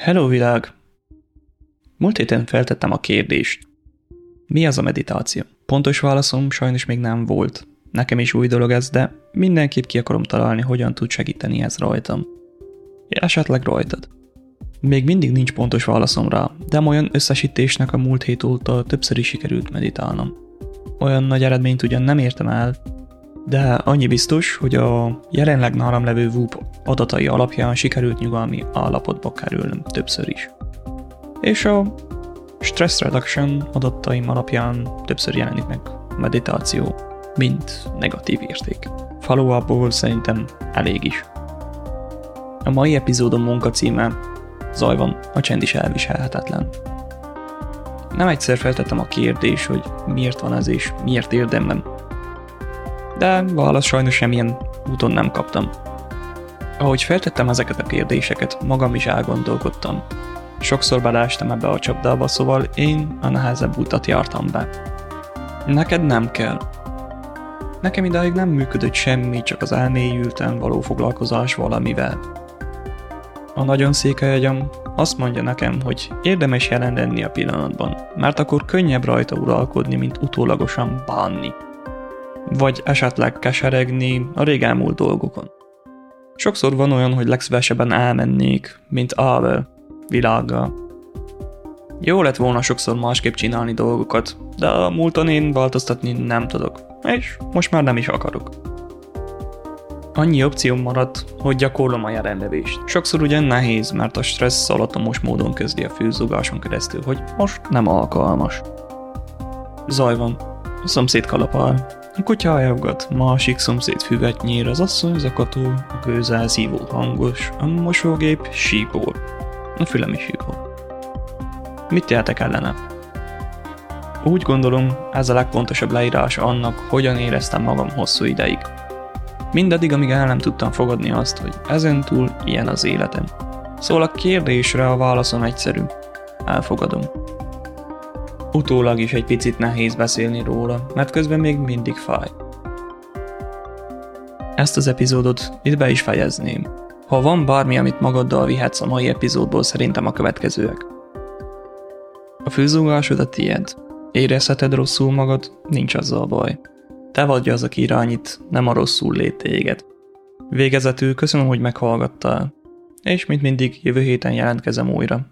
Hello világ! Múlt héten feltettem a kérdést. Mi az a meditáció? Pontos válaszom sajnos még nem volt. Nekem is új dolog ez, de mindenképp ki akarom találni, hogyan tud segíteni ez rajtam. Esetleg rajtad. Még mindig nincs pontos válaszom rá, de olyan összesítésnek a múlt hét óta többször is sikerült meditálnom. Olyan nagy eredményt ugyan nem értem el, de annyi biztos, hogy a jelenleg nálam levő WUP adatai alapján sikerült nyugalmi állapotba kerülnöm többször is. És a stress reduction adataim alapján többször jelenik meg meditáció, mint negatív érték. follow szerintem elég is. A mai epizódom munka címe Zaj van, a csend is elviselhetetlen. Nem egyszer feltettem a kérdés, hogy miért van ez és miért érdemlem de válasz sajnos semmilyen úton nem kaptam. Ahogy feltettem ezeket a kérdéseket, magam is elgondolkodtam. Sokszor belástam ebbe a csapdába, szóval én a nehezebb utat jártam be. Neked nem kell. Nekem idáig nem működött semmi, csak az elmélyülten való foglalkozás valamivel. A nagyon székely agyam azt mondja nekem, hogy érdemes jelen lenni a pillanatban, mert akkor könnyebb rajta uralkodni, mint utólagosan bánni vagy esetleg keseregni a rég elmúlt dolgokon. Sokszor van olyan, hogy legszívesebben elmennék, mint Ave világgal. Jó lett volna sokszor másképp csinálni dolgokat, de a múlton én változtatni nem tudok, és most már nem is akarok. Annyi opcióm maradt, hogy gyakorlom a jelenlevést. Sokszor ugyan nehéz, mert a stressz alatomos módon kezdi a főzógáson keresztül, hogy most nem alkalmas. Zaj van. A szomszéd kalapál, a kutya ajaggat, másik szomszéd füvet nyír, az asszony zakató, a gőzel szívó hangos, a mosógép sípol. A fülem is sípol. Mit tehetek ellene? Úgy gondolom, ez a legpontosabb leírása annak, hogyan éreztem magam hosszú ideig. Mindaddig, amíg el nem tudtam fogadni azt, hogy ezentúl ilyen az életem. Szóval a kérdésre a válaszom egyszerű. Elfogadom. Utólag is egy picit nehéz beszélni róla, mert közben még mindig fáj. Ezt az epizódot itt be is fejezném. Ha van bármi, amit magaddal vihetsz a mai epizódból, szerintem a következőek. A főzúgásod a tiéd. Érezheted rosszul magad, nincs azzal baj. Te vagy az, aki irányít, nem a rosszul lét téged. Végezetül köszönöm, hogy meghallgattál. És mint mindig, jövő héten jelentkezem újra.